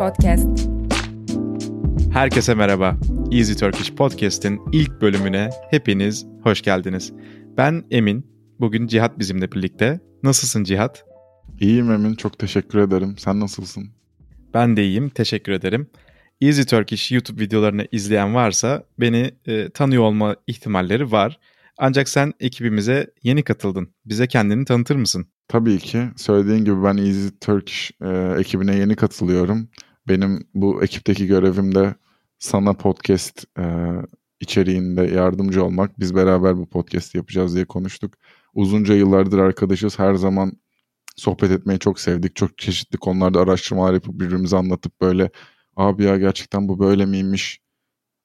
Podcast. Herkese merhaba. Easy Turkish Podcast'in ilk bölümüne hepiniz hoş geldiniz. Ben Emin. Bugün Cihat bizimle birlikte. Nasılsın Cihat? İyiyim Emin, çok teşekkür ederim. Sen nasılsın? Ben de iyiyim, teşekkür ederim. Easy Turkish YouTube videolarını izleyen varsa beni e, tanıyor olma ihtimalleri var. Ancak sen ekibimize yeni katıldın. Bize kendini tanıtır mısın? Tabii ki. Söylediğin gibi ben Easy Turkish e, ekibine yeni katılıyorum. Benim bu ekipteki görevim de sana podcast e, içeriğinde yardımcı olmak. Biz beraber bu podcast yapacağız diye konuştuk. Uzunca yıllardır arkadaşız. Her zaman sohbet etmeyi çok sevdik. Çok çeşitli konularda araştırmalar yapıp birbirimize anlatıp böyle abi ya gerçekten bu böyle miymiş?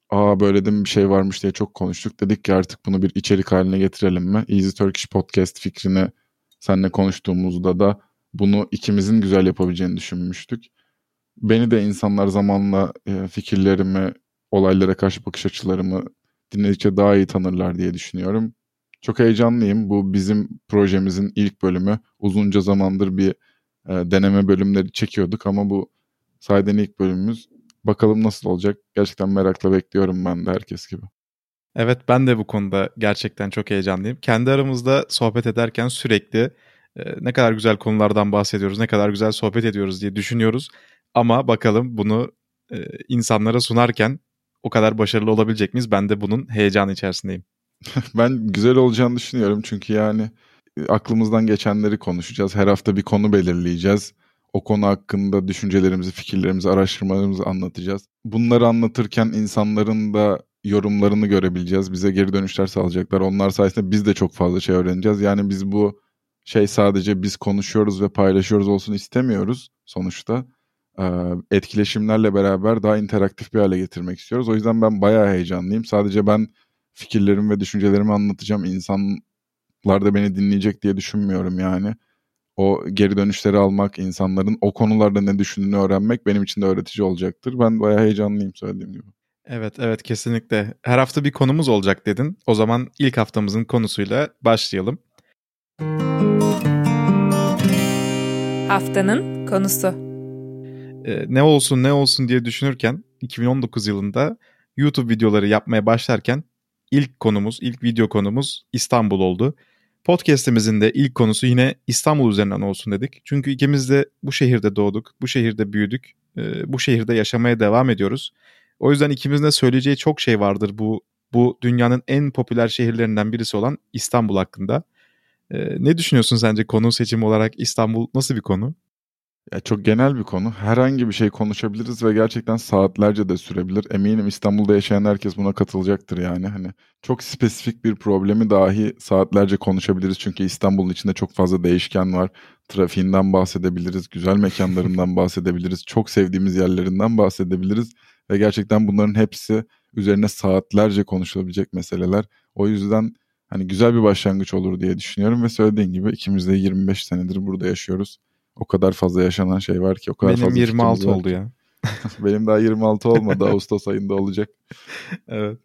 Aa böyle de mi bir şey varmış diye çok konuştuk. Dedik ki artık bunu bir içerik haline getirelim mi? Easy Turkish Podcast fikrini seninle konuştuğumuzda da bunu ikimizin güzel yapabileceğini düşünmüştük. Beni de insanlar zamanla e, fikirlerimi, olaylara karşı bakış açılarımı dinledikçe daha iyi tanırlar diye düşünüyorum. Çok heyecanlıyım. Bu bizim projemizin ilk bölümü. Uzunca zamandır bir e, deneme bölümleri çekiyorduk ama bu sayeden ilk bölümümüz. Bakalım nasıl olacak. Gerçekten merakla bekliyorum ben de herkes gibi. Evet ben de bu konuda gerçekten çok heyecanlıyım. Kendi aramızda sohbet ederken sürekli e, ne kadar güzel konulardan bahsediyoruz, ne kadar güzel sohbet ediyoruz diye düşünüyoruz. Ama bakalım bunu e, insanlara sunarken o kadar başarılı olabilecek miyiz? Ben de bunun heyecanı içerisindeyim. ben güzel olacağını düşünüyorum çünkü yani e, aklımızdan geçenleri konuşacağız. Her hafta bir konu belirleyeceğiz. O konu hakkında düşüncelerimizi, fikirlerimizi, araştırmalarımızı anlatacağız. Bunları anlatırken insanların da yorumlarını görebileceğiz. Bize geri dönüşler sağlayacaklar. Onlar sayesinde biz de çok fazla şey öğreneceğiz. Yani biz bu şey sadece biz konuşuyoruz ve paylaşıyoruz olsun istemiyoruz sonuçta. Etkileşimlerle beraber daha interaktif bir hale getirmek istiyoruz. O yüzden ben bayağı heyecanlıyım. Sadece ben fikirlerimi ve düşüncelerimi anlatacağım. İnsanlar da beni dinleyecek diye düşünmüyorum yani. O geri dönüşleri almak, insanların o konularda ne düşündüğünü öğrenmek benim için de öğretici olacaktır. Ben bayağı heyecanlıyım söylediğim gibi. Evet evet kesinlikle. Her hafta bir konumuz olacak dedin. O zaman ilk haftamızın konusuyla başlayalım. Haftanın konusu. Ee, ne olsun ne olsun diye düşünürken 2019 yılında YouTube videoları yapmaya başlarken ilk konumuz, ilk video konumuz İstanbul oldu. Podcast'imizin de ilk konusu yine İstanbul üzerinden olsun dedik. Çünkü ikimiz de bu şehirde doğduk, bu şehirde büyüdük, e, bu şehirde yaşamaya devam ediyoruz. O yüzden ikimizin de söyleyeceği çok şey vardır bu bu dünyanın en popüler şehirlerinden birisi olan İstanbul hakkında. Ee, ne düşünüyorsun sence konu seçimi olarak İstanbul nasıl bir konu? Ya çok genel bir konu. Herhangi bir şey konuşabiliriz ve gerçekten saatlerce de sürebilir. Eminim İstanbul'da yaşayan herkes buna katılacaktır yani. Hani çok spesifik bir problemi dahi saatlerce konuşabiliriz. Çünkü İstanbul'un içinde çok fazla değişken var. Trafiğinden bahsedebiliriz, güzel mekanlarından bahsedebiliriz, çok sevdiğimiz yerlerinden bahsedebiliriz. Ve gerçekten bunların hepsi üzerine saatlerce konuşulabilecek meseleler. O yüzden hani güzel bir başlangıç olur diye düşünüyorum ve söylediğin gibi ikimiz de 25 senedir burada yaşıyoruz. O kadar fazla yaşanan şey var ki o kadar Benim fazla 26 oldu ya. Benim daha 26 olmadı. Ağustos ayında olacak. Evet.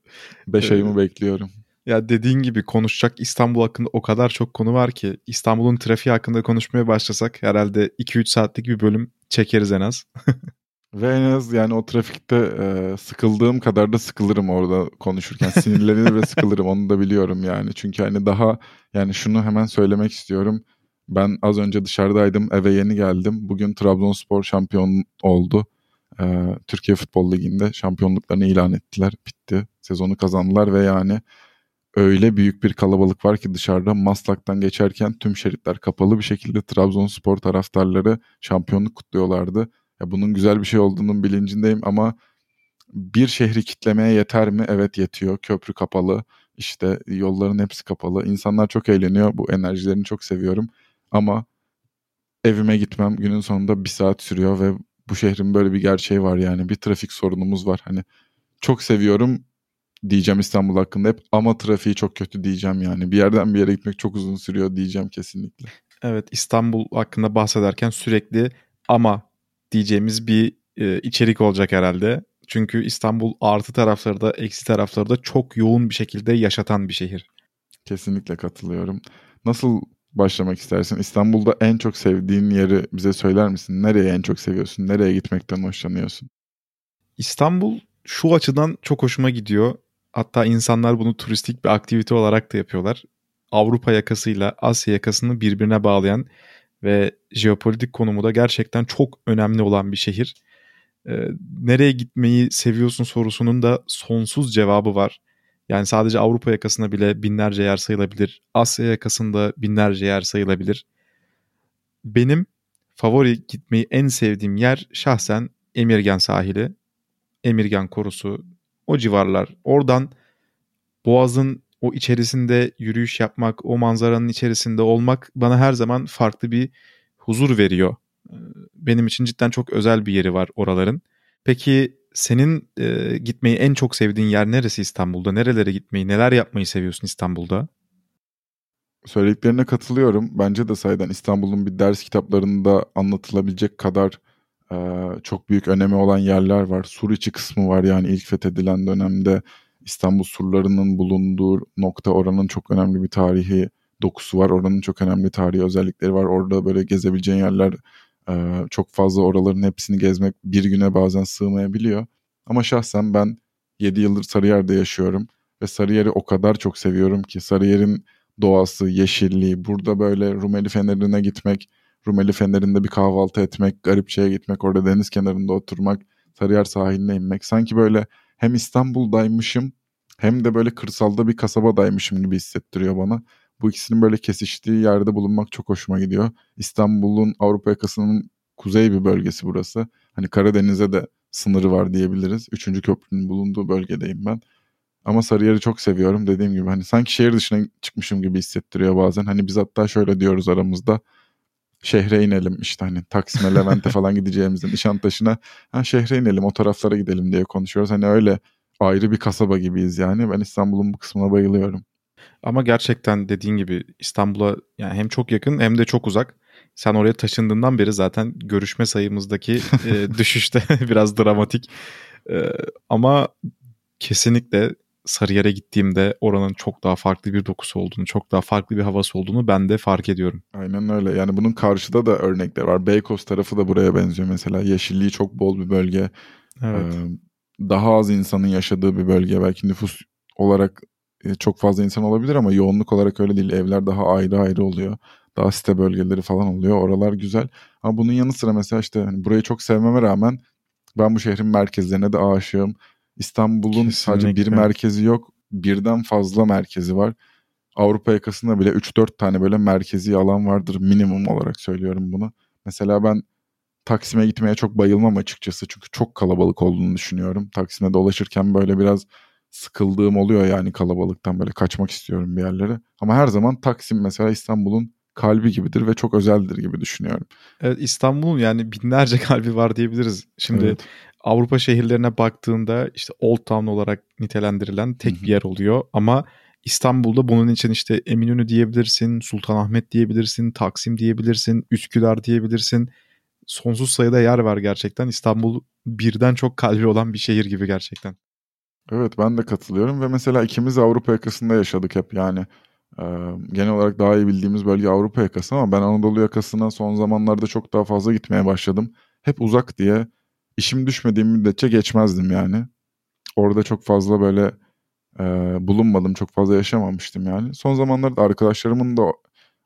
5 evet. ayımı bekliyorum. Ya dediğin gibi konuşacak İstanbul hakkında o kadar çok konu var ki İstanbul'un trafiği hakkında konuşmaya başlasak herhalde 2-3 saatlik bir bölüm çekeriz en az. Ve en az yani o trafikte e, sıkıldığım kadar da sıkılırım orada konuşurken. Sinirlenir ve sıkılırım onu da biliyorum yani. Çünkü hani daha yani şunu hemen söylemek istiyorum. Ben az önce dışarıdaydım eve yeni geldim. Bugün Trabzonspor şampiyon oldu. E, Türkiye Futbol Ligi'nde şampiyonluklarını ilan ettiler. Bitti. Sezonu kazandılar ve yani öyle büyük bir kalabalık var ki dışarıda Maslak'tan geçerken tüm şeritler kapalı bir şekilde Trabzonspor taraftarları şampiyonluk kutluyorlardı ya bunun güzel bir şey olduğunun bilincindeyim ama bir şehri kitlemeye yeter mi? Evet yetiyor. Köprü kapalı. İşte yolların hepsi kapalı. İnsanlar çok eğleniyor. Bu enerjilerini çok seviyorum. Ama evime gitmem günün sonunda bir saat sürüyor ve bu şehrin böyle bir gerçeği var yani. Bir trafik sorunumuz var. Hani çok seviyorum diyeceğim İstanbul hakkında hep ama trafiği çok kötü diyeceğim yani. Bir yerden bir yere gitmek çok uzun sürüyor diyeceğim kesinlikle. Evet İstanbul hakkında bahsederken sürekli ama diyeceğimiz bir e, içerik olacak herhalde. Çünkü İstanbul artı tarafları da eksi tarafları da çok yoğun bir şekilde yaşatan bir şehir. Kesinlikle katılıyorum. Nasıl başlamak istersin? İstanbul'da en çok sevdiğin yeri bize söyler misin? Nereye en çok seviyorsun? Nereye gitmekten hoşlanıyorsun? İstanbul şu açıdan çok hoşuma gidiyor. Hatta insanlar bunu turistik bir aktivite olarak da yapıyorlar. Avrupa yakasıyla Asya yakasını birbirine bağlayan ve jeopolitik konumu da gerçekten çok önemli olan bir şehir. Ee, nereye gitmeyi seviyorsun sorusunun da sonsuz cevabı var. Yani sadece Avrupa yakasında bile binlerce yer sayılabilir. Asya yakasında binlerce yer sayılabilir. Benim favori gitmeyi en sevdiğim yer şahsen Emirgan sahili. Emirgan korusu. O civarlar. Oradan Boğaz'ın o içerisinde yürüyüş yapmak, o manzaranın içerisinde olmak bana her zaman farklı bir huzur veriyor. Ee, benim için cidden çok özel bir yeri var oraların. Peki senin e, gitmeyi en çok sevdiğin yer neresi İstanbul'da? Nerelere gitmeyi, neler yapmayı seviyorsun İstanbul'da? Söylediklerine katılıyorum. Bence de sayeden İstanbul'un bir ders kitaplarında anlatılabilecek kadar e, çok büyük önemi olan yerler var. Sur içi kısmı var yani ilk fethedilen dönemde İstanbul surlarının bulunduğu nokta oranın çok önemli bir tarihi dokusu var. Oranın çok önemli tarihi özellikleri var. Orada böyle gezebileceğin yerler ee, çok fazla oraların hepsini gezmek bir güne bazen sığmayabiliyor. Ama şahsen ben 7 yıldır Sarıyer'de yaşıyorum ve Sarıyer'i o kadar çok seviyorum ki Sarıyer'in doğası, yeşilliği, burada böyle Rumeli Feneri'ne gitmek, Rumeli Feneri'nde bir kahvaltı etmek, Garipçe'ye gitmek, orada deniz kenarında oturmak, Sarıyer sahiline inmek. Sanki böyle hem İstanbul'daymışım hem de böyle kırsalda bir kasabadaymışım gibi hissettiriyor bana. Bu ikisinin böyle kesiştiği yerde bulunmak çok hoşuma gidiyor. İstanbul'un Avrupa yakasının kuzey bir bölgesi burası. Hani Karadeniz'e de sınırı var diyebiliriz. Üçüncü köprünün bulunduğu bölgedeyim ben. Ama Sarıyer'i çok seviyorum dediğim gibi. Hani sanki şehir dışına çıkmışım gibi hissettiriyor bazen. Hani biz hatta şöyle diyoruz aramızda. Şehre inelim işte hani Taksim'e, Levent'e falan gideceğimizde Nişantaşı'na ha şehre inelim o taraflara gidelim diye konuşuyoruz. Hani öyle ayrı bir kasaba gibiyiz yani. Ben İstanbul'un bu kısmına bayılıyorum. Ama gerçekten dediğin gibi İstanbul'a yani hem çok yakın hem de çok uzak. Sen oraya taşındığından beri zaten görüşme sayımızdaki e, düşüşte biraz dramatik. E, ama kesinlikle Sarıyer'e gittiğimde oranın çok daha farklı bir dokusu olduğunu, çok daha farklı bir havası olduğunu ben de fark ediyorum. Aynen öyle. Yani bunun karşıda da örnekler var. Beykoz tarafı da buraya benziyor mesela. Yeşilliği çok bol bir bölge. Evet. Ee, daha az insanın yaşadığı bir bölge. Belki nüfus olarak çok fazla insan olabilir ama yoğunluk olarak öyle değil. Evler daha ayrı ayrı oluyor. Daha site bölgeleri falan oluyor. Oralar güzel. Ama bunun yanı sıra mesela işte hani burayı çok sevmeme rağmen ben bu şehrin merkezlerine de aşığım. İstanbul'un sadece bir merkezi yok. Birden fazla merkezi var. Avrupa yakasında bile 3-4 tane böyle merkezi alan vardır minimum olarak söylüyorum bunu. Mesela ben Taksim'e gitmeye çok bayılmam açıkçası çünkü çok kalabalık olduğunu düşünüyorum. Taksim'e dolaşırken böyle biraz sıkıldığım oluyor yani kalabalıktan böyle kaçmak istiyorum bir yerlere. Ama her zaman Taksim mesela İstanbul'un kalbi gibidir ve çok özeldir gibi düşünüyorum. Evet İstanbul'un yani binlerce kalbi var diyebiliriz. Şimdi evet. Avrupa şehirlerine baktığında işte Old Town olarak nitelendirilen tek Hı-hı. bir yer oluyor ama İstanbul'da bunun için işte Eminönü diyebilirsin, Sultanahmet diyebilirsin, Taksim diyebilirsin, Üsküdar diyebilirsin. Sonsuz sayıda yer var gerçekten. İstanbul birden çok kalbi olan bir şehir gibi gerçekten. Evet ben de katılıyorum ve mesela ikimiz Avrupa yakasında yaşadık hep yani. E, genel olarak daha iyi bildiğimiz bölge Avrupa yakası ama ben Anadolu yakasına son zamanlarda çok daha fazla gitmeye başladım. Hep uzak diye işim düşmediğim müddetçe geçmezdim yani. Orada çok fazla böyle e, bulunmadım, çok fazla yaşamamıştım yani. Son zamanlarda arkadaşlarımın da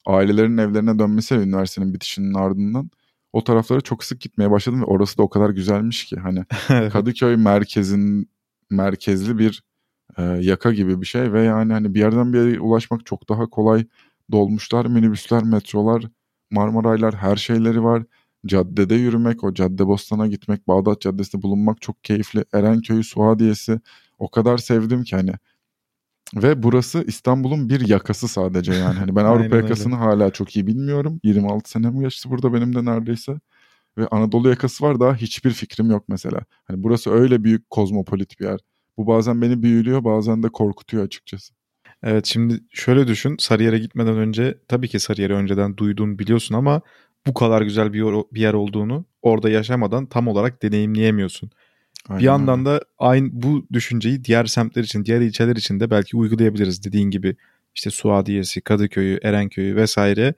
ailelerinin evlerine dönmesi üniversitenin bitişinin ardından o taraflara çok sık gitmeye başladım ve orası da o kadar güzelmiş ki hani Kadıköy merkezin merkezli bir e, yaka gibi bir şey ve yani hani bir yerden bir yere ulaşmak çok daha kolay. Dolmuşlar, minibüsler, metrolar, Marmaraylar her şeyleri var. Caddede yürümek, o Cadde Bostan'a gitmek, Bağdat Caddesi'nde bulunmak çok keyifli. Erenköy'ü, Suadiye'si o kadar sevdim ki hani. Ve burası İstanbul'un bir yakası sadece yani. Hani ben Avrupa yakasını hala çok iyi bilmiyorum. 26 senem geçti burada benim de neredeyse ve Anadolu yakası var daha hiçbir fikrim yok mesela. Hani burası öyle büyük kozmopolit bir yer. Bu bazen beni büyülüyor bazen de korkutuyor açıkçası. Evet şimdi şöyle düşün Sarıyer'e gitmeden önce tabii ki Sarıyer'i önceden duydun biliyorsun ama bu kadar güzel bir, yer, bir yer olduğunu orada yaşamadan tam olarak deneyimleyemiyorsun. Aynen bir yandan da aynı bu düşünceyi diğer semtler için, diğer ilçeler için de belki uygulayabiliriz dediğin gibi. işte Suadiye'si, Kadıköy'ü, Erenköy'ü vesaire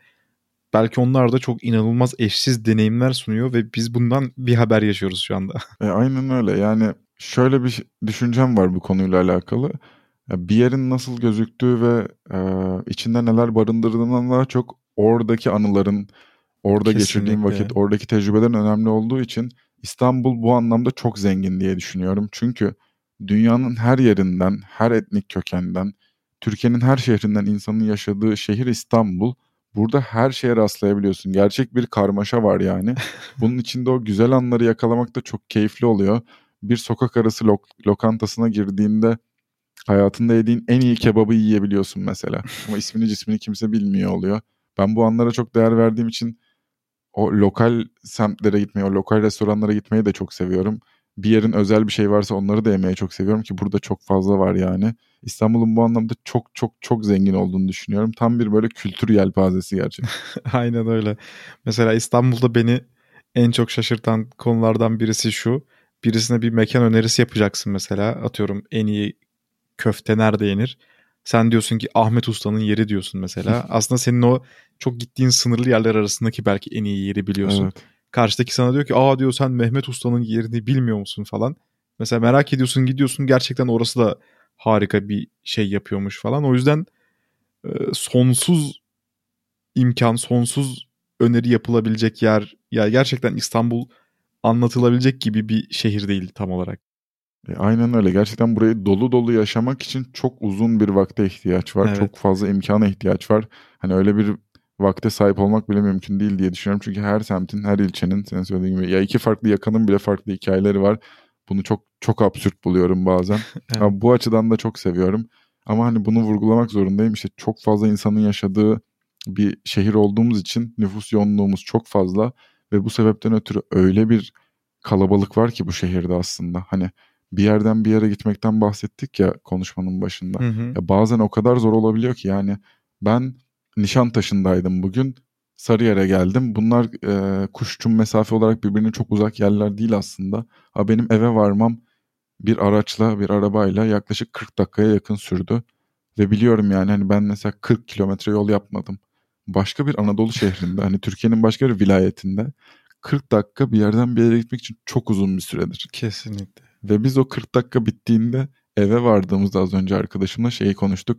belki onlar da çok inanılmaz eşsiz deneyimler sunuyor ve biz bundan bir haber yaşıyoruz şu anda. E, aynen öyle yani şöyle bir düşüncem var bu konuyla alakalı. Ya bir yerin nasıl gözüktüğü ve e, içinde neler barındırdığından daha çok oradaki anıların, orada Kesinlikle. geçirdiğim vakit, oradaki tecrübelerin önemli olduğu için İstanbul bu anlamda çok zengin diye düşünüyorum. Çünkü dünyanın her yerinden, her etnik kökenden, Türkiye'nin her şehrinden insanın yaşadığı şehir İstanbul. Burada her şeye rastlayabiliyorsun. Gerçek bir karmaşa var yani. Bunun içinde o güzel anları yakalamak da çok keyifli oluyor. Bir sokak arası lok- lokantasına girdiğinde hayatında yediğin en iyi kebabı yiyebiliyorsun mesela. Ama ismini cismini kimse bilmiyor oluyor. Ben bu anlara çok değer verdiğim için o lokal semtlere gitmeyi, o lokal restoranlara gitmeyi de çok seviyorum. Bir yerin özel bir şey varsa onları da yemeyi çok seviyorum ki burada çok fazla var yani. İstanbul'un bu anlamda çok çok çok zengin olduğunu düşünüyorum. Tam bir böyle kültür yelpazesi gerçekten. Aynen öyle. Mesela İstanbul'da beni en çok şaşırtan konulardan birisi şu. Birisine bir mekan önerisi yapacaksın mesela. Atıyorum en iyi köfte nerede yenir? Sen diyorsun ki Ahmet Usta'nın yeri diyorsun mesela. Aslında senin o çok gittiğin sınırlı yerler arasındaki belki en iyi yeri biliyorsun. Evet. Karşıdaki sana diyor ki aa diyor sen Mehmet Usta'nın yerini bilmiyor musun falan. Mesela merak ediyorsun gidiyorsun gerçekten orası da harika bir şey yapıyormuş falan. O yüzden e, sonsuz imkan, sonsuz öneri yapılabilecek yer. Ya gerçekten İstanbul anlatılabilecek gibi bir şehir değil tam olarak. E, aynen öyle. Gerçekten burayı dolu dolu yaşamak için çok uzun bir vakte ihtiyaç var. Evet. Çok fazla imkana ihtiyaç var. Hani öyle bir vakte sahip olmak bile mümkün değil diye düşünüyorum. Çünkü her semtin, her ilçenin senin söylediğin gibi ya iki farklı yakanın bile farklı hikayeleri var. Bunu çok çok absürt buluyorum bazen. Evet. Ama bu açıdan da çok seviyorum. Ama hani bunu vurgulamak zorundayım. İşte çok fazla insanın yaşadığı bir şehir olduğumuz için nüfus yoğunluğumuz çok fazla ve bu sebepten ötürü öyle bir kalabalık var ki bu şehirde aslında. Hani bir yerden bir yere gitmekten bahsettik ya konuşmanın başında. Hı hı. Ya bazen o kadar zor olabiliyor ki yani ben Nişantaşı'ndaydım bugün. Sarıyer'e geldim. Bunlar e, kuşçum mesafe olarak birbirine çok uzak yerler değil aslında. Ha benim eve varmam bir araçla, bir arabayla yaklaşık 40 dakikaya yakın sürdü. Ve biliyorum yani hani ben mesela 40 kilometre yol yapmadım. Başka bir Anadolu şehrinde hani Türkiye'nin başka bir vilayetinde 40 dakika bir yerden bir yere gitmek için çok uzun bir süredir. Kesinlikle. Ve biz o 40 dakika bittiğinde eve vardığımızda az önce arkadaşımla şeyi konuştuk.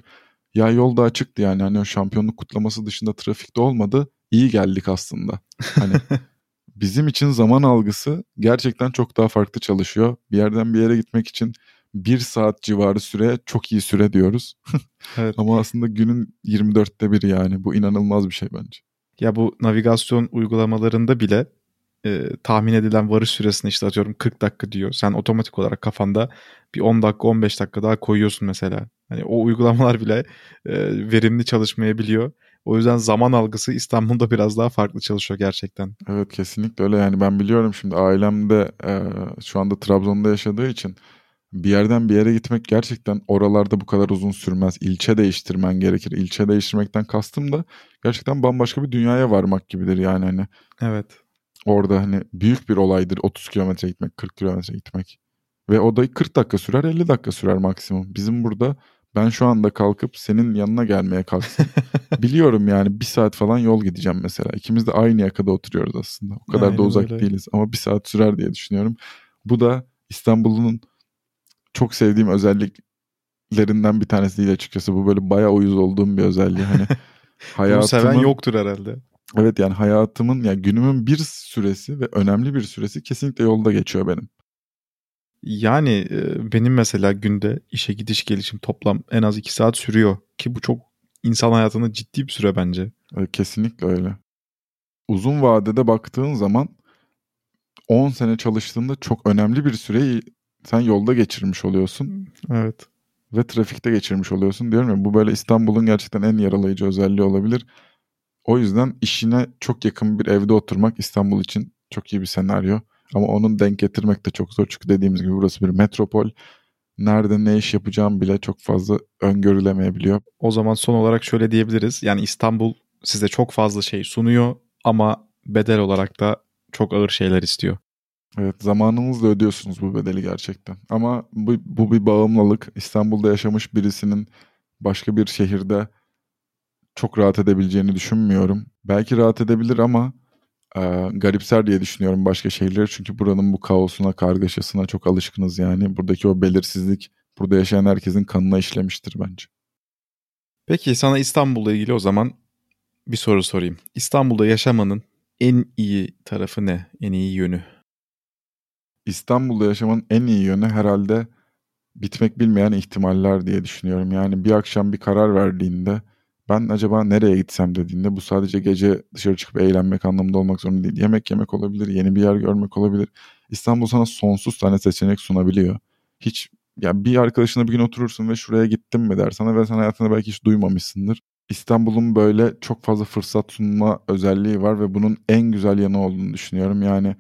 Ya yol da açıktı yani hani o şampiyonluk kutlaması dışında trafikte olmadı. İyi geldik aslında. Hani bizim için zaman algısı gerçekten çok daha farklı çalışıyor. Bir yerden bir yere gitmek için bir saat civarı süre çok iyi süre diyoruz. Evet. Ama aslında günün 24'te biri yani. Bu inanılmaz bir şey bence. Ya bu navigasyon uygulamalarında bile e, tahmin edilen varış süresini işte atıyorum 40 dakika diyor. Sen otomatik olarak kafanda bir 10 dakika 15 dakika daha koyuyorsun mesela. Hani o uygulamalar bile e, verimli çalışmayabiliyor. O yüzden zaman algısı İstanbul'da biraz daha farklı çalışıyor gerçekten. Evet kesinlikle öyle yani ben biliyorum şimdi ailemde e, şu anda Trabzon'da yaşadığı için bir yerden bir yere gitmek gerçekten oralarda bu kadar uzun sürmez. İlçe değiştirmen gerekir. İlçe değiştirmekten kastım da gerçekten bambaşka bir dünyaya varmak gibidir yani hani Evet. orada hani büyük bir olaydır 30 kilometre gitmek 40 kilometre gitmek. Ve o da 40 dakika sürer 50 dakika sürer maksimum. Bizim burada ben şu anda kalkıp senin yanına gelmeye kalksam biliyorum yani bir saat falan yol gideceğim mesela. İkimiz de aynı yakada oturuyoruz aslında. O kadar Aynen da uzak öyle. değiliz ama bir saat sürer diye düşünüyorum. Bu da İstanbul'un çok sevdiğim özelliklerinden bir tanesi değil açıkçası. Bu böyle bayağı uyuz olduğum bir özelliği. Hani Bunu seven hayatımın yoktur herhalde. evet yani hayatımın yani günümün bir süresi ve önemli bir süresi kesinlikle yolda geçiyor benim. Yani e, benim mesela günde işe gidiş gelişim toplam en az 2 saat sürüyor. Ki bu çok insan hayatında ciddi bir süre bence. Evet, kesinlikle öyle. Uzun vadede baktığın zaman 10 sene çalıştığında çok önemli bir süreyi sen yolda geçirmiş oluyorsun Evet. ve trafikte geçirmiş oluyorsun diyorum ya bu böyle İstanbul'un gerçekten en yaralayıcı özelliği olabilir. O yüzden işine çok yakın bir evde oturmak İstanbul için çok iyi bir senaryo. Ama onun denk getirmek de çok zor çünkü dediğimiz gibi burası bir metropol. Nerede ne iş yapacağım bile çok fazla öngörülemeyebiliyor. O zaman son olarak şöyle diyebiliriz. Yani İstanbul size çok fazla şey sunuyor ama bedel olarak da çok ağır şeyler istiyor. Evet zamanınızla ödüyorsunuz bu bedeli gerçekten. Ama bu, bu bir bağımlılık. İstanbul'da yaşamış birisinin başka bir şehirde çok rahat edebileceğini düşünmüyorum. Belki rahat edebilir ama e, garipser diye düşünüyorum başka şehirleri. Çünkü buranın bu kaosuna, kargaşasına çok alışkınız yani. Buradaki o belirsizlik burada yaşayan herkesin kanına işlemiştir bence. Peki sana İstanbul'la ilgili o zaman bir soru sorayım. İstanbul'da yaşamanın en iyi tarafı ne? En iyi yönü? İstanbul'da yaşamanın en iyi yönü herhalde bitmek bilmeyen ihtimaller diye düşünüyorum. Yani bir akşam bir karar verdiğinde ben acaba nereye gitsem dediğinde bu sadece gece dışarı çıkıp eğlenmek anlamında olmak zorunda değil. Yemek yemek olabilir, yeni bir yer görmek olabilir. İstanbul sana sonsuz tane seçenek sunabiliyor. Hiç ya bir arkadaşına bir gün oturursun ve şuraya gittim mi der sana ve sen hayatında belki hiç duymamışsındır. İstanbul'un böyle çok fazla fırsat sunma özelliği var ve bunun en güzel yanı olduğunu düşünüyorum. Yani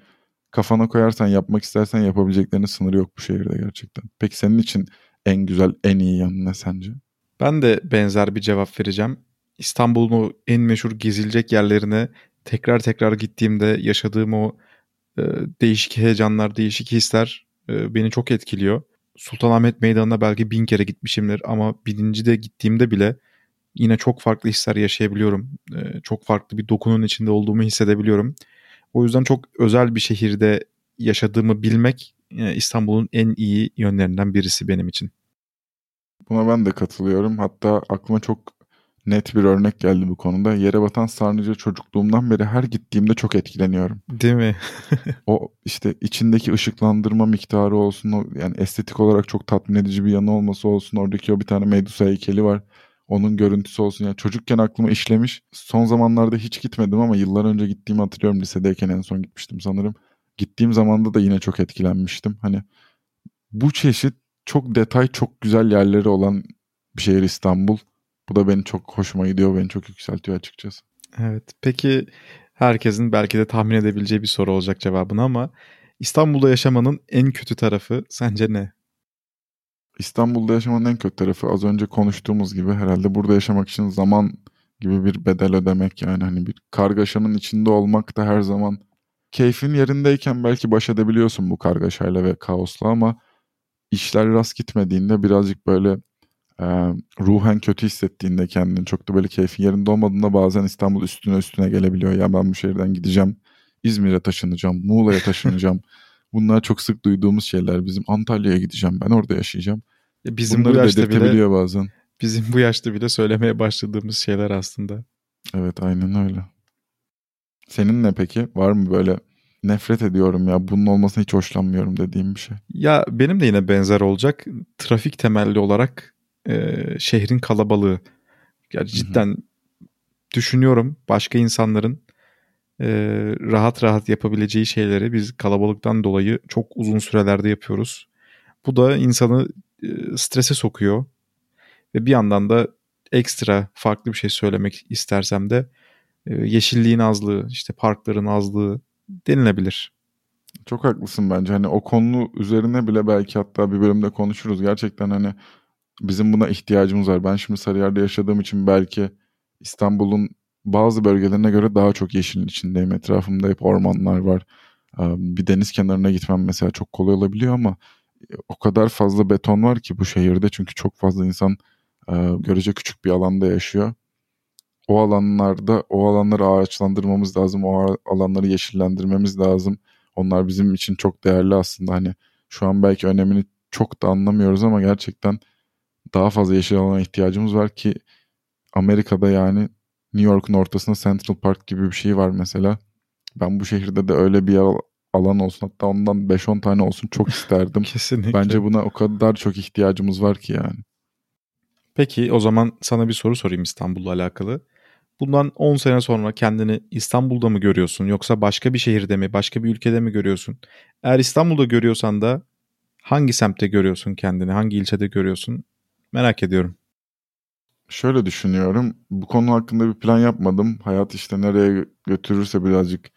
kafana koyarsan yapmak istersen yapabileceklerinin sınırı yok bu şehirde gerçekten. Peki senin için en güzel, en iyi yanı ne sence? Ben de benzer bir cevap vereceğim. İstanbul'un en meşhur gezilecek yerlerine tekrar tekrar gittiğimde yaşadığım o e, değişik heyecanlar, değişik hisler e, beni çok etkiliyor. Sultanahmet Meydanı'na belki bin kere gitmişimdir ama bininci de gittiğimde bile yine çok farklı hisler yaşayabiliyorum. E, çok farklı bir dokunun içinde olduğumu hissedebiliyorum. O yüzden çok özel bir şehirde yaşadığımı bilmek e, İstanbul'un en iyi yönlerinden birisi benim için. Buna ben de katılıyorum. Hatta aklıma çok net bir örnek geldi bu konuda. Yere batan Sarnıca çocukluğumdan beri her gittiğimde çok etkileniyorum. Değil mi? o işte içindeki ışıklandırma miktarı olsun, yani estetik olarak çok tatmin edici bir yanı olması olsun. Oradaki o bir tane Medusa heykeli var. Onun görüntüsü olsun. Yani çocukken aklıma işlemiş. Son zamanlarda hiç gitmedim ama yıllar önce gittiğimi hatırlıyorum. Lisedeyken en son gitmiştim sanırım. Gittiğim zamanda da yine çok etkilenmiştim. Hani bu çeşit çok detay, çok güzel yerleri olan bir şehir İstanbul. Bu da beni çok hoşuma gidiyor, beni çok yükseltiyor açıkçası. Evet. Peki herkesin belki de tahmin edebileceği bir soru olacak cevabını ama İstanbul'da yaşamanın en kötü tarafı sence ne? İstanbul'da yaşamanın en kötü tarafı az önce konuştuğumuz gibi herhalde burada yaşamak için zaman gibi bir bedel ödemek yani hani bir kargaşanın içinde olmak da her zaman keyfin yerindeyken belki baş edebiliyorsun bu kargaşayla ve kaosla ama işler rast gitmediğinde birazcık böyle e, ruhen kötü hissettiğinde kendini çok da böyle keyfin yerinde olmadığında bazen İstanbul üstüne üstüne gelebiliyor. Ya ben bu şehirden gideceğim, İzmir'e taşınacağım, Muğla'ya taşınacağım. Bunlar çok sık duyduğumuz şeyler. Bizim Antalya'ya gideceğim, ben orada yaşayacağım. Bizim Bunları bu yaşta bile bazen. Bizim bu yaşta bile söylemeye başladığımız şeyler aslında. Evet aynen öyle. Senin ne peki? Var mı böyle nefret ediyorum ya bunun olmasına hiç hoşlanmıyorum dediğim bir şey. Ya benim de yine benzer olacak. Trafik temelli olarak e, şehrin kalabalığı. Yani cidden Hı-hı. düşünüyorum başka insanların e, rahat rahat yapabileceği şeyleri biz kalabalıktan dolayı çok uzun sürelerde yapıyoruz. Bu da insanı e, strese sokuyor. Ve bir yandan da ekstra farklı bir şey söylemek istersem de e, yeşilliğin azlığı, işte parkların azlığı, denilebilir. Çok haklısın bence. Hani o konu üzerine bile belki hatta bir bölümde konuşuruz. Gerçekten hani bizim buna ihtiyacımız var. Ben şimdi Sarıyer'de yaşadığım için belki İstanbul'un bazı bölgelerine göre daha çok yeşilin içindeyim. Etrafımda hep ormanlar var. Bir deniz kenarına gitmem mesela çok kolay olabiliyor ama o kadar fazla beton var ki bu şehirde. Çünkü çok fazla insan görece küçük bir alanda yaşıyor o alanlarda o alanları ağaçlandırmamız lazım. O alanları yeşillendirmemiz lazım. Onlar bizim için çok değerli aslında. Hani şu an belki önemini çok da anlamıyoruz ama gerçekten daha fazla yeşil alana ihtiyacımız var ki Amerika'da yani New York'un ortasında Central Park gibi bir şey var mesela. Ben bu şehirde de öyle bir alan olsun hatta ondan 5-10 tane olsun çok isterdim. Kesinlikle. Bence buna o kadar çok ihtiyacımız var ki yani. Peki o zaman sana bir soru sorayım İstanbul'la alakalı. Bundan 10 sene sonra kendini İstanbul'da mı görüyorsun yoksa başka bir şehirde mi, başka bir ülkede mi görüyorsun? Eğer İstanbul'da görüyorsan da hangi semtte görüyorsun kendini, hangi ilçede görüyorsun? Merak ediyorum. Şöyle düşünüyorum. Bu konu hakkında bir plan yapmadım. Hayat işte nereye götürürse birazcık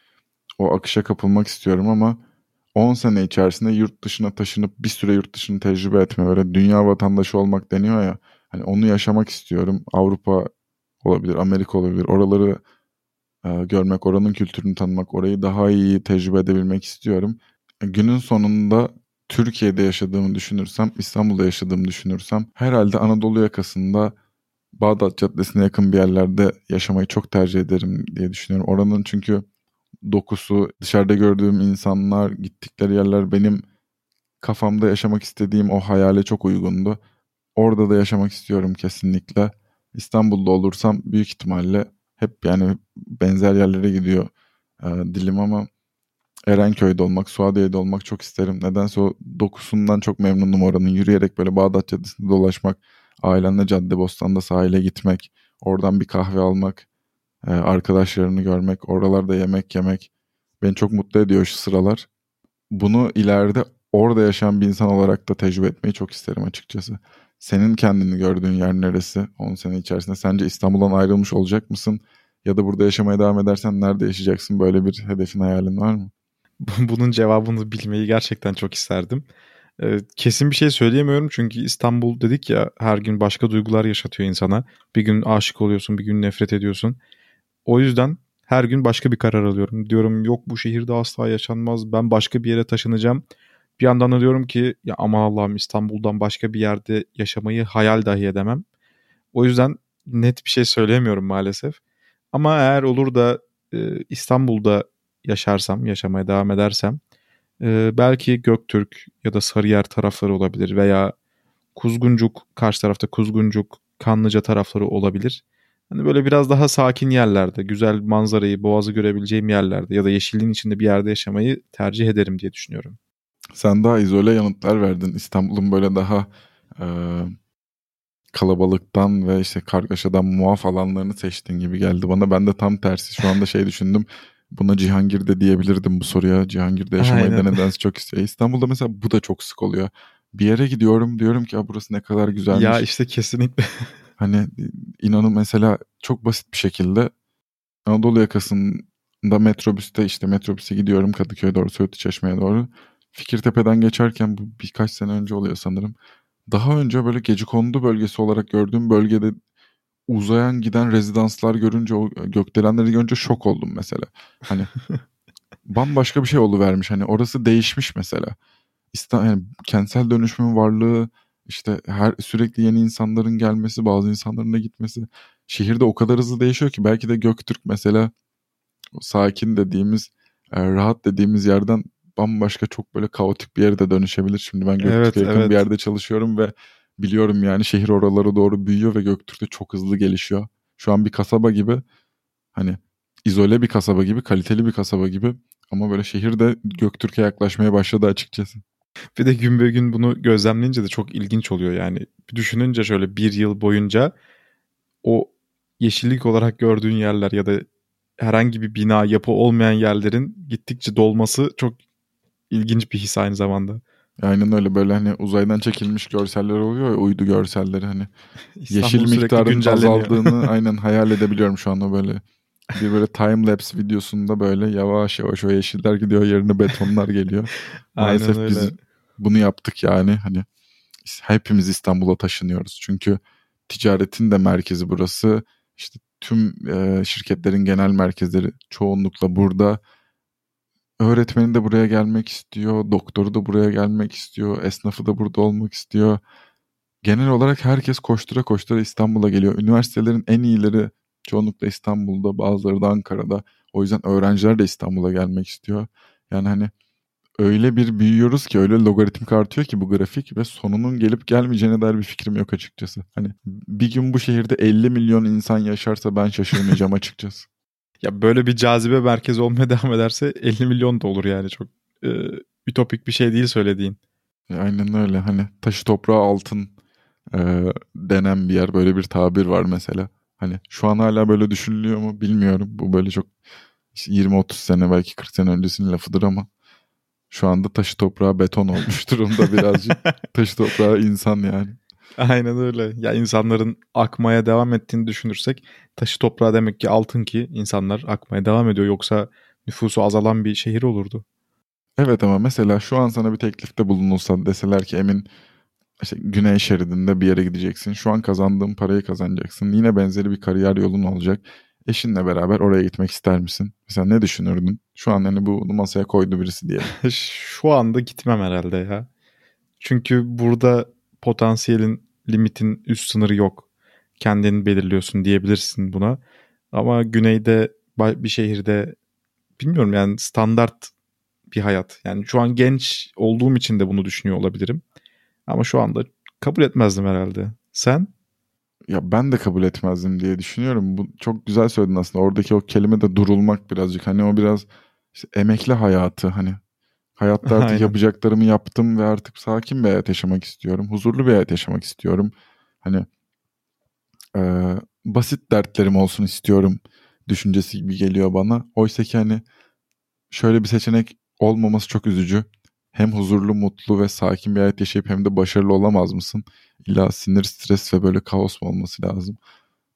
o akışa kapılmak istiyorum ama 10 sene içerisinde yurt dışına taşınıp bir süre yurt dışını tecrübe etme, böyle dünya vatandaşı olmak deniyor ya. Hani onu yaşamak istiyorum. Avrupa olabilir, Amerika olabilir. Oraları e, görmek, oranın kültürünü tanımak, orayı daha iyi tecrübe edebilmek istiyorum. E, günün sonunda Türkiye'de yaşadığımı düşünürsem, İstanbul'da yaşadığımı düşünürsem herhalde Anadolu yakasında Bağdat Caddesi'ne yakın bir yerlerde yaşamayı çok tercih ederim diye düşünüyorum. Oranın çünkü dokusu, dışarıda gördüğüm insanlar, gittikleri yerler benim kafamda yaşamak istediğim o hayale çok uygundu. Orada da yaşamak istiyorum kesinlikle. İstanbul'da olursam büyük ihtimalle hep yani benzer yerlere gidiyor e, dilim ama Erenköy'de olmak, Suadiye'de olmak çok isterim. Nedense o dokusundan çok memnunum oranın. Yürüyerek böyle Bağdat Caddesi'nde dolaşmak, ailenle Caddebostan'da sahile gitmek, oradan bir kahve almak, e, arkadaşlarını görmek, oralarda yemek yemek beni çok mutlu ediyor şu sıralar. Bunu ileride orada yaşayan bir insan olarak da tecrübe etmeyi çok isterim açıkçası. Senin kendini gördüğün yer neresi 10 sene içerisinde? Sence İstanbul'dan ayrılmış olacak mısın? Ya da burada yaşamaya devam edersen nerede yaşayacaksın? Böyle bir hedefin hayalin var mı? Bunun cevabını bilmeyi gerçekten çok isterdim. Ee, kesin bir şey söyleyemiyorum çünkü İstanbul dedik ya her gün başka duygular yaşatıyor insana. Bir gün aşık oluyorsun, bir gün nefret ediyorsun. O yüzden her gün başka bir karar alıyorum. Diyorum yok bu şehirde asla yaşanmaz. Ben başka bir yere taşınacağım. Bir yandan da diyorum ki ya aman Allah'ım İstanbul'dan başka bir yerde yaşamayı hayal dahi edemem. O yüzden net bir şey söyleyemiyorum maalesef. Ama eğer olur da e, İstanbul'da yaşarsam, yaşamaya devam edersem e, belki Göktürk ya da Sarıyer tarafları olabilir veya Kuzguncuk, karşı tarafta Kuzguncuk, Kanlıca tarafları olabilir. Hani böyle biraz daha sakin yerlerde, güzel manzarayı, boğazı görebileceğim yerlerde ya da yeşilliğin içinde bir yerde yaşamayı tercih ederim diye düşünüyorum. Sen daha izole yanıtlar verdin. İstanbul'un böyle daha e, kalabalıktan ve işte kargaşadan muaf alanlarını seçtiğin gibi geldi bana. Ben de tam tersi şu anda şey düşündüm. Buna Cihangir'de diyebilirdim bu soruya. Cihangir'de yaşamayı da nedense çok istiyor. İstanbul'da mesela bu da çok sık oluyor. Bir yere gidiyorum diyorum ki burası ne kadar güzelmiş. Ya işte kesinlikle. hani inanın mesela çok basit bir şekilde Anadolu yakasında metrobüste işte metrobüse gidiyorum Kadıköy doğru Söğütlü Çeşme'ye doğru. Fikirtepe'den geçerken bu birkaç sene önce oluyor sanırım. Daha önce böyle gece kondu bölgesi olarak gördüğüm bölgede uzayan giden rezidanslar görünce o gökdelenleri görünce şok oldum mesela. Hani bambaşka bir şey vermiş. Hani orası değişmiş mesela. İstanbul yani kentsel dönüşümün varlığı işte her sürekli yeni insanların gelmesi, bazı insanların da gitmesi. Şehirde o kadar hızlı değişiyor ki belki de Göktürk mesela sakin dediğimiz, e, rahat dediğimiz yerden bambaşka çok böyle kaotik bir yere de dönüşebilir. Şimdi ben Göktürk'e evet, yakın evet. bir yerde çalışıyorum ve biliyorum yani şehir oralara doğru büyüyor ve Göktürk'te çok hızlı gelişiyor. Şu an bir kasaba gibi hani izole bir kasaba gibi, kaliteli bir kasaba gibi ama böyle şehir de Göktürk'e yaklaşmaya başladı açıkçası. Bir de gün be gün bunu gözlemleyince de çok ilginç oluyor yani. Düşününce şöyle bir yıl boyunca o yeşillik olarak gördüğün yerler ya da herhangi bir bina yapı olmayan yerlerin gittikçe dolması çok ilginç bir his aynı zamanda. Aynen öyle. Böyle hani uzaydan çekilmiş görseller oluyor ya uydu görselleri. Hani yeşil miktarın azaldığını aynen hayal edebiliyorum şu anda böyle. Bir böyle time lapse videosunda böyle yavaş yavaş o yeşiller gidiyor yerine betonlar geliyor. Maalesef aynen öyle. biz bunu yaptık yani. Hani hepimiz İstanbul'a taşınıyoruz. Çünkü ticaretin de merkezi burası. İşte tüm e, şirketlerin genel merkezleri çoğunlukla burada öğretmeni de buraya gelmek istiyor, doktoru da buraya gelmek istiyor, esnafı da burada olmak istiyor. Genel olarak herkes koştura koştura İstanbul'a geliyor. Üniversitelerin en iyileri çoğunlukla İstanbul'da, bazıları da Ankara'da. O yüzden öğrenciler de İstanbul'a gelmek istiyor. Yani hani öyle bir büyüyoruz ki öyle logaritmik artıyor ki bu grafik ve sonunun gelip gelmeyeceğine dair bir fikrim yok açıkçası. Hani bir gün bu şehirde 50 milyon insan yaşarsa ben şaşırmayacağım açıkçası. Ya böyle bir cazibe merkezi olmaya devam ederse 50 milyon da olur yani çok e, ütopik bir şey değil söylediğin. Aynen öyle hani taşı toprağı altın e, denen bir yer böyle bir tabir var mesela. Hani şu an hala böyle düşünülüyor mu bilmiyorum. Bu böyle çok 20-30 sene belki 40 sene öncesinin lafıdır ama şu anda taşı toprağı beton olmuş durumda birazcık. taşı toprağı insan yani. Aynen öyle. Ya insanların akmaya devam ettiğini düşünürsek taşı toprağı demek ki altın ki insanlar akmaya devam ediyor. Yoksa nüfusu azalan bir şehir olurdu. Evet ama mesela şu an sana bir teklifte bulunulsa deseler ki Emin işte güney şeridinde bir yere gideceksin. Şu an kazandığın parayı kazanacaksın. Yine benzeri bir kariyer yolun olacak. Eşinle beraber oraya gitmek ister misin? Mesela ne düşünürdün? Şu an hani bunu masaya koydu birisi diye. Şu anda gitmem herhalde ya. Çünkü burada potansiyelin limitin üst sınırı yok. kendin belirliyorsun diyebilirsin buna. Ama güneyde bir şehirde bilmiyorum yani standart bir hayat. Yani şu an genç olduğum için de bunu düşünüyor olabilirim. Ama şu anda kabul etmezdim herhalde. Sen? Ya ben de kabul etmezdim diye düşünüyorum. Bu çok güzel söyledin aslında. Oradaki o kelime de durulmak birazcık. Hani o biraz işte emekli hayatı hani. Hayatta artık Aynen. yapacaklarımı yaptım ve artık sakin bir hayat yaşamak istiyorum. Huzurlu bir hayat yaşamak istiyorum. Hani e, basit dertlerim olsun istiyorum düşüncesi gibi geliyor bana. Oysa ki hani şöyle bir seçenek olmaması çok üzücü. Hem huzurlu, mutlu ve sakin bir hayat yaşayıp hem de başarılı olamaz mısın? İlla sinir, stres ve böyle kaos mu olması lazım?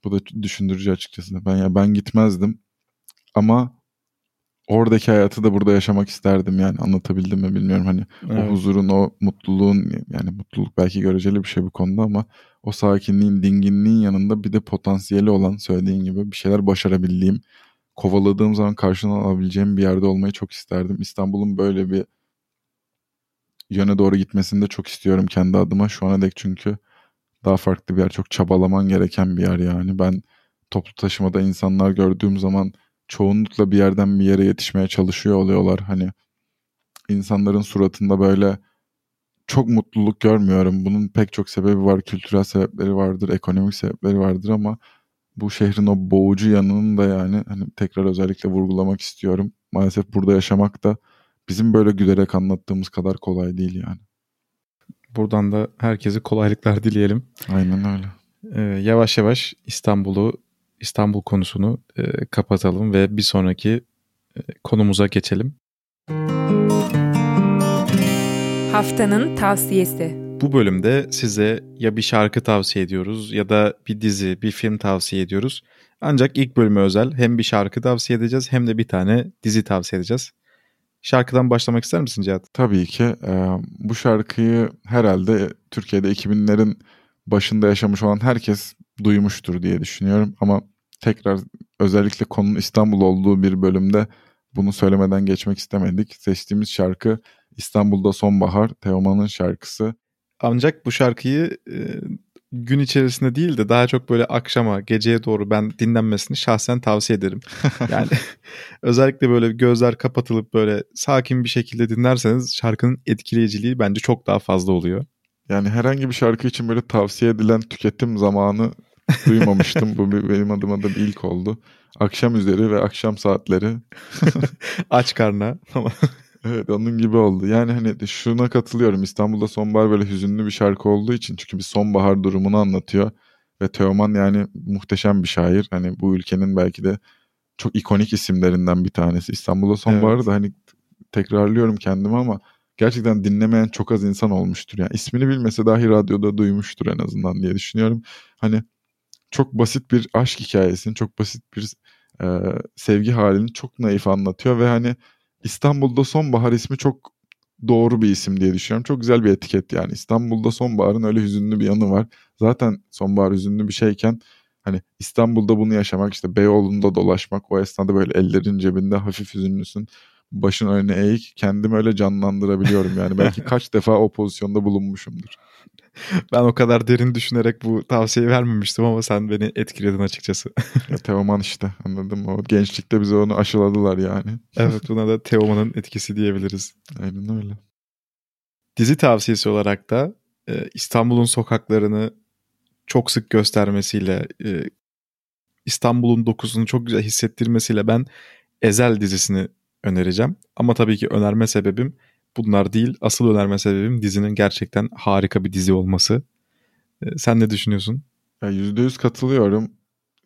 Bu da düşündürücü açıkçası. Ben ya ben gitmezdim. Ama oradaki hayatı da burada yaşamak isterdim yani anlatabildim mi bilmiyorum hani evet. o huzurun o mutluluğun yani mutluluk belki göreceli bir şey bu konuda ama o sakinliğin dinginliğin yanında bir de potansiyeli olan söylediğin gibi bir şeyler başarabildiğim kovaladığım zaman karşına alabileceğim bir yerde olmayı çok isterdim. İstanbul'un böyle bir yöne doğru gitmesini de çok istiyorum kendi adıma şu ana dek çünkü daha farklı bir yer çok çabalaman gereken bir yer yani ben toplu taşımada insanlar gördüğüm zaman çoğunlukla bir yerden bir yere yetişmeye çalışıyor oluyorlar. Hani insanların suratında böyle çok mutluluk görmüyorum. Bunun pek çok sebebi var. Kültürel sebepleri vardır, ekonomik sebepleri vardır ama bu şehrin o boğucu yanının da yani hani tekrar özellikle vurgulamak istiyorum. Maalesef burada yaşamak da bizim böyle gülerek anlattığımız kadar kolay değil yani. Buradan da herkese kolaylıklar dileyelim. Aynen öyle. Ee, yavaş yavaş İstanbul'u İstanbul konusunu e, kapatalım ve bir sonraki e, konumuza geçelim. Haftanın tavsiyesi. Bu bölümde size ya bir şarkı tavsiye ediyoruz ya da bir dizi, bir film tavsiye ediyoruz. Ancak ilk bölüme özel hem bir şarkı tavsiye edeceğiz hem de bir tane dizi tavsiye edeceğiz. Şarkıdan başlamak ister misin Cihat? Tabii ki. Ee, bu şarkıyı herhalde Türkiye'de 2000'lerin başında yaşamış olan herkes duymuştur diye düşünüyorum. Ama tekrar özellikle konunun İstanbul olduğu bir bölümde bunu söylemeden geçmek istemedik. Seçtiğimiz şarkı İstanbul'da Sonbahar, Teoman'ın şarkısı. Ancak bu şarkıyı e, gün içerisinde değil de daha çok böyle akşama, geceye doğru ben dinlenmesini şahsen tavsiye ederim. Yani özellikle böyle gözler kapatılıp böyle sakin bir şekilde dinlerseniz şarkının etkileyiciliği bence çok daha fazla oluyor. Yani herhangi bir şarkı için böyle tavsiye edilen tüketim zamanı duymamıştım. Bu benim adıma da bir ilk oldu. Akşam üzeri ve akşam saatleri. Aç karna. evet onun gibi oldu. Yani hani şuna katılıyorum. İstanbul'da sonbahar böyle hüzünlü bir şarkı olduğu için. Çünkü bir sonbahar durumunu anlatıyor. Ve Teoman yani muhteşem bir şair. Hani bu ülkenin belki de çok ikonik isimlerinden bir tanesi. İstanbul'da sonbahar evet. da hani tekrarlıyorum kendimi ama gerçekten dinlemeyen çok az insan olmuştur. Yani ismini bilmese dahi radyoda duymuştur en azından diye düşünüyorum. Hani çok basit bir aşk hikayesini, çok basit bir e, sevgi halini çok naif anlatıyor ve hani İstanbul'da Sonbahar ismi çok doğru bir isim diye düşünüyorum. Çok güzel bir etiket yani. İstanbul'da sonbaharın öyle hüzünlü bir yanı var. Zaten sonbahar hüzünlü bir şeyken hani İstanbul'da bunu yaşamak işte Beyoğlu'nda dolaşmak o esnada böyle ellerin cebinde hafif hüzünlüsün başın önüne eğik kendimi öyle canlandırabiliyorum yani belki kaç defa o pozisyonda bulunmuşumdur. ben o kadar derin düşünerek bu tavsiyeyi vermemiştim ama sen beni etkiledin açıkçası. ya Teoman işte anladım. O gençlikte bize onu aşıladılar yani. evet buna da Teoman'ın etkisi diyebiliriz. Aynen öyle. Dizi tavsiyesi olarak da e, İstanbul'un sokaklarını çok sık göstermesiyle e, İstanbul'un dokusunu çok güzel hissettirmesiyle ben Ezel dizisini önereceğim. Ama tabii ki önerme sebebim bunlar değil. Asıl önerme sebebim dizinin gerçekten harika bir dizi olması. Ee, sen ne düşünüyorsun? Ya %100 katılıyorum.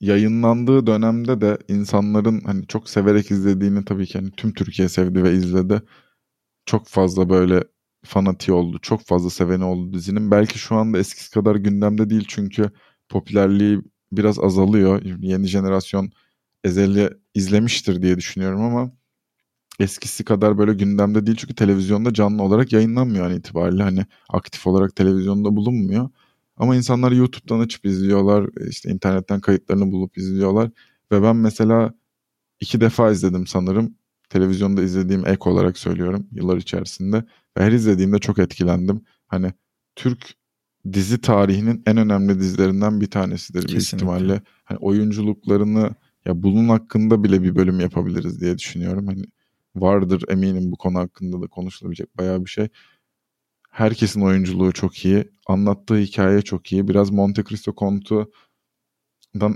Yayınlandığı dönemde de insanların hani çok severek izlediğini tabii ki hani tüm Türkiye sevdi ve izledi. Çok fazla böyle fanatiği oldu. Çok fazla seveni oldu dizinin. Belki şu anda eskisi kadar gündemde değil çünkü popülerliği biraz azalıyor. Yeni jenerasyon Ezel'i izlemiştir diye düşünüyorum ama eskisi kadar böyle gündemde değil çünkü televizyonda canlı olarak yayınlanmıyor an itibariyle hani aktif olarak televizyonda bulunmuyor. Ama insanlar YouTube'dan açıp izliyorlar, işte internetten kayıtlarını bulup izliyorlar ve ben mesela iki defa izledim sanırım. Televizyonda izlediğim ek olarak söylüyorum yıllar içerisinde ve her izlediğimde çok etkilendim. Hani Türk dizi tarihinin en önemli dizilerinden bir tanesidir Kesinlikle. ihtimalle. Hani oyunculuklarını ya bunun hakkında bile bir bölüm yapabiliriz diye düşünüyorum. Hani vardır eminim bu konu hakkında da konuşulabilecek bayağı bir şey. Herkesin oyunculuğu çok iyi. Anlattığı hikaye çok iyi. Biraz Monte Cristo Kontu'dan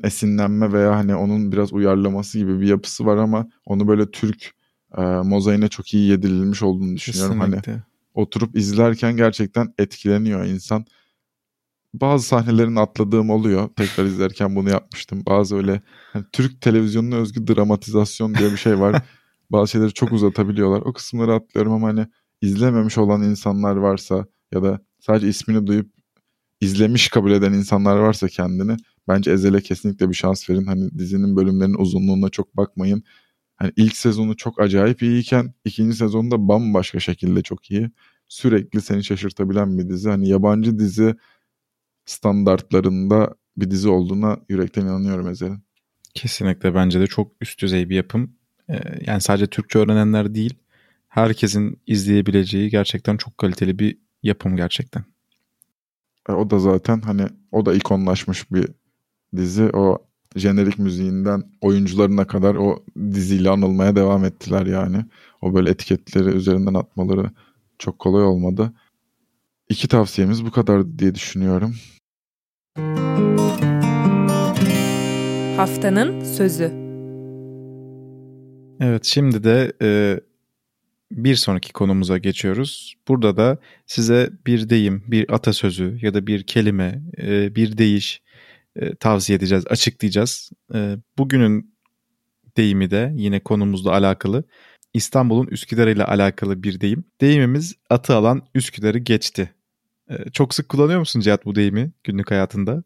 esinlenme veya hani onun biraz uyarlaması gibi bir yapısı var ama onu böyle Türk e, mozaiğine çok iyi yedirilmiş olduğunu düşünüyorum. Hani Kesinlikle. oturup izlerken gerçekten etkileniyor insan. Bazı sahnelerini atladığım oluyor. Tekrar izlerken bunu yapmıştım. Bazı öyle hani Türk televizyonuna özgü dramatizasyon diye bir şey var. Bazı şeyleri çok uzatabiliyorlar. O kısımları atlıyorum ama hani izlememiş olan insanlar varsa ya da sadece ismini duyup izlemiş kabul eden insanlar varsa kendini bence Ezel'e kesinlikle bir şans verin. Hani dizinin bölümlerinin uzunluğuna çok bakmayın. Hani ilk sezonu çok acayip iyiyken ikinci sezonda bambaşka şekilde çok iyi. Sürekli seni şaşırtabilen bir dizi. Hani yabancı dizi standartlarında bir dizi olduğuna yürekten inanıyorum Ezel'in. Kesinlikle bence de çok üst düzey bir yapım. Ee, yani sadece Türkçe öğrenenler değil, herkesin izleyebileceği gerçekten çok kaliteli bir yapım gerçekten. E, o da zaten hani o da ikonlaşmış bir dizi. O jenerik müziğinden oyuncularına kadar o diziyle anılmaya devam ettiler yani. O böyle etiketleri üzerinden atmaları çok kolay olmadı. İki tavsiyemiz bu kadar diye düşünüyorum. Haftanın sözü. Evet şimdi de e, bir sonraki konumuza geçiyoruz. Burada da size bir deyim, bir atasözü ya da bir kelime, e, bir deyiş e, tavsiye edeceğiz, açıklayacağız. E, bugünün deyimi de yine konumuzla alakalı. İstanbul'un Üsküdar'ı ile alakalı bir deyim. Deyimimiz atı alan Üsküdar'ı geçti. E, çok sık kullanıyor musun Cihat bu deyimi günlük hayatında?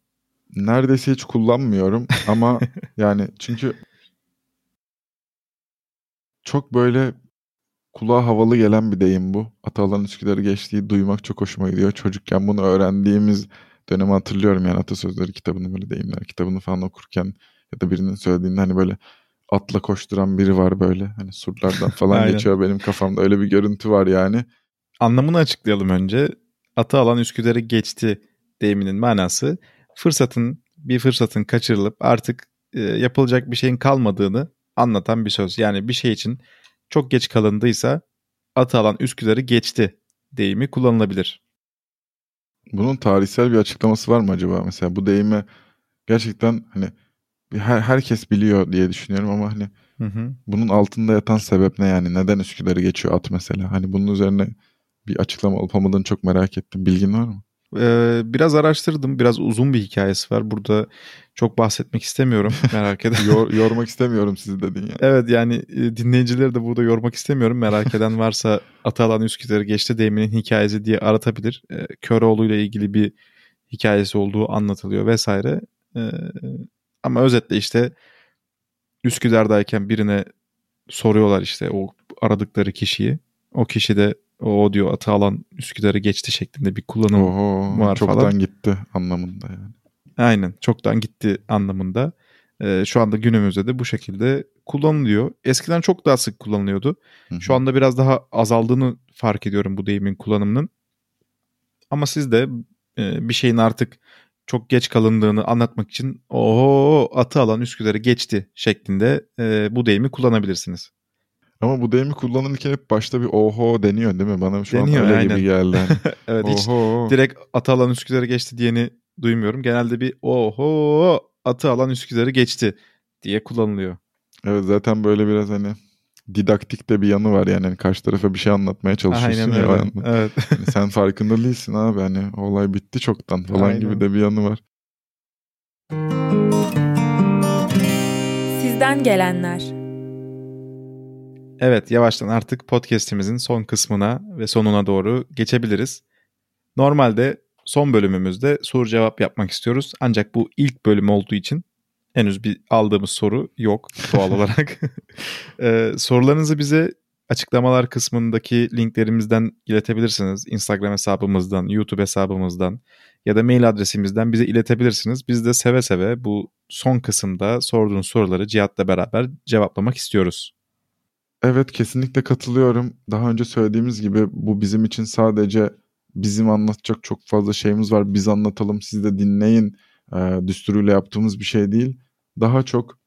Neredeyse hiç kullanmıyorum ama yani çünkü çok böyle kulağa havalı gelen bir deyim bu. Atalan Üsküdar'ı geçtiği duymak çok hoşuma gidiyor. Çocukken bunu öğrendiğimiz dönemi hatırlıyorum yani atasözleri kitabını böyle deyimler kitabını falan okurken ya da birinin söylediğinde hani böyle atla koşturan biri var böyle hani surlardan falan geçiyor benim kafamda öyle bir görüntü var yani. Anlamını açıklayalım önce. Atı alan Üsküdar'ı geçti deyiminin manası fırsatın bir fırsatın kaçırılıp artık e, yapılacak bir şeyin kalmadığını anlatan bir söz. Yani bir şey için çok geç kalındıysa atı alan Üsküdar'ı geçti deyimi kullanılabilir. Bunun tarihsel bir açıklaması var mı acaba? Mesela bu deyimi gerçekten hani her, herkes biliyor diye düşünüyorum ama hani Hı hı. bunun altında yatan sebep ne yani? Neden Üsküdar'ı geçiyor at mesela? Hani bunun üzerine bir açıklama olup olmadığını çok merak ettim. Bilgin var mı? Ee, biraz araştırdım. Biraz uzun bir hikayesi var. Burada çok bahsetmek istemiyorum. Merak eden. Yor, yormak istemiyorum sizi dedin ya. Evet yani e, dinleyicileri de burada yormak istemiyorum. Merak eden varsa Atalan Üsküdar'ı geçti deyiminin hikayesi diye aratabilir. Köroğlu ile ilgili bir hikayesi olduğu anlatılıyor vesaire. Ama özetle işte Üsküdar'dayken birine soruyorlar işte o aradıkları kişiyi. O kişi de o diyor atı alan Üsküdar'ı geçti şeklinde bir kullanım Oho, var çoktan falan. gitti anlamında yani. Aynen çoktan gitti anlamında. Ee, şu anda günümüzde de bu şekilde kullanılıyor. Eskiden çok daha sık kullanılıyordu. Hı hı. Şu anda biraz daha azaldığını fark ediyorum bu deyimin kullanımının. Ama siz de e, bir şeyin artık çok geç kalındığını anlatmak için oho atı alan Üsküdar'ı geçti şeklinde e, bu deyimi kullanabilirsiniz. Ama bu deyimi kullanılırken hep başta bir oho deniyor değil mi? Bana şu Deniyor, an öyle aynen. gibi geldi. Hani, Evet hiç oho. direkt atı alan Üsküdar'ı geçti diyeni duymuyorum. Genelde bir oho atı alan Üsküdar'ı geçti diye kullanılıyor. Evet zaten böyle biraz hani didaktik de bir yanı var yani. Hani karşı tarafa bir şey anlatmaya çalışıyorsun Aynen ya. öyle. Evet. Hani sen farkında değilsin abi hani olay bitti çoktan falan Aynen. gibi de bir yanı var. Sizden gelenler. Evet yavaştan artık podcast'imizin son kısmına ve sonuna doğru geçebiliriz. Normalde son bölümümüzde soru cevap yapmak istiyoruz. Ancak bu ilk bölüm olduğu için henüz bir aldığımız soru yok doğal olarak. Ee, sorularınızı bize açıklamalar kısmındaki linklerimizden iletebilirsiniz. Instagram hesabımızdan, YouTube hesabımızdan ya da mail adresimizden bize iletebilirsiniz. Biz de seve seve bu son kısımda sorduğunuz soruları Cihat'la beraber cevaplamak istiyoruz. Evet kesinlikle katılıyorum. Daha önce söylediğimiz gibi bu bizim için sadece bizim anlatacak çok fazla şeyimiz var. Biz anlatalım siz de dinleyin e, düsturuyla yaptığımız bir şey değil. Daha çok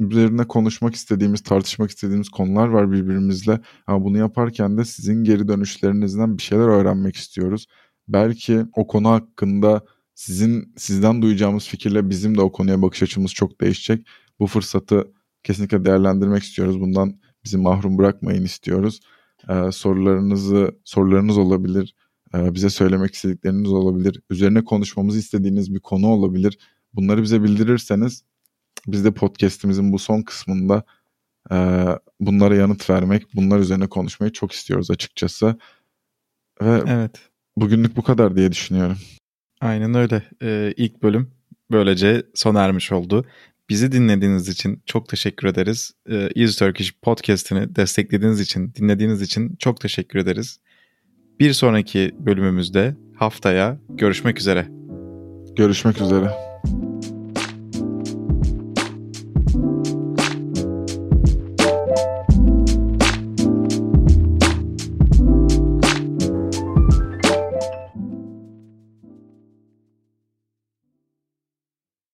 üzerine konuşmak istediğimiz, tartışmak istediğimiz konular var birbirimizle. Ama bunu yaparken de sizin geri dönüşlerinizden bir şeyler öğrenmek istiyoruz. Belki o konu hakkında sizin sizden duyacağımız fikirle bizim de o konuya bakış açımız çok değişecek. Bu fırsatı kesinlikle değerlendirmek istiyoruz. Bundan bizi mahrum bırakmayın istiyoruz. Ee, sorularınızı sorularınız olabilir. Ee, bize söylemek istedikleriniz olabilir. Üzerine konuşmamızı istediğiniz bir konu olabilir. Bunları bize bildirirseniz biz de podcast'imizin bu son kısmında e, bunlara yanıt vermek, bunlar üzerine konuşmayı çok istiyoruz açıkçası. Ve Evet. bugünlük bu kadar diye düşünüyorum. Aynen öyle. Ee, ilk bölüm böylece sona ermiş oldu. Bizi dinlediğiniz için çok teşekkür ederiz. Ee, Easy Turkish podcast'ini desteklediğiniz için, dinlediğiniz için çok teşekkür ederiz. Bir sonraki bölümümüzde haftaya görüşmek üzere. Görüşmek üzere.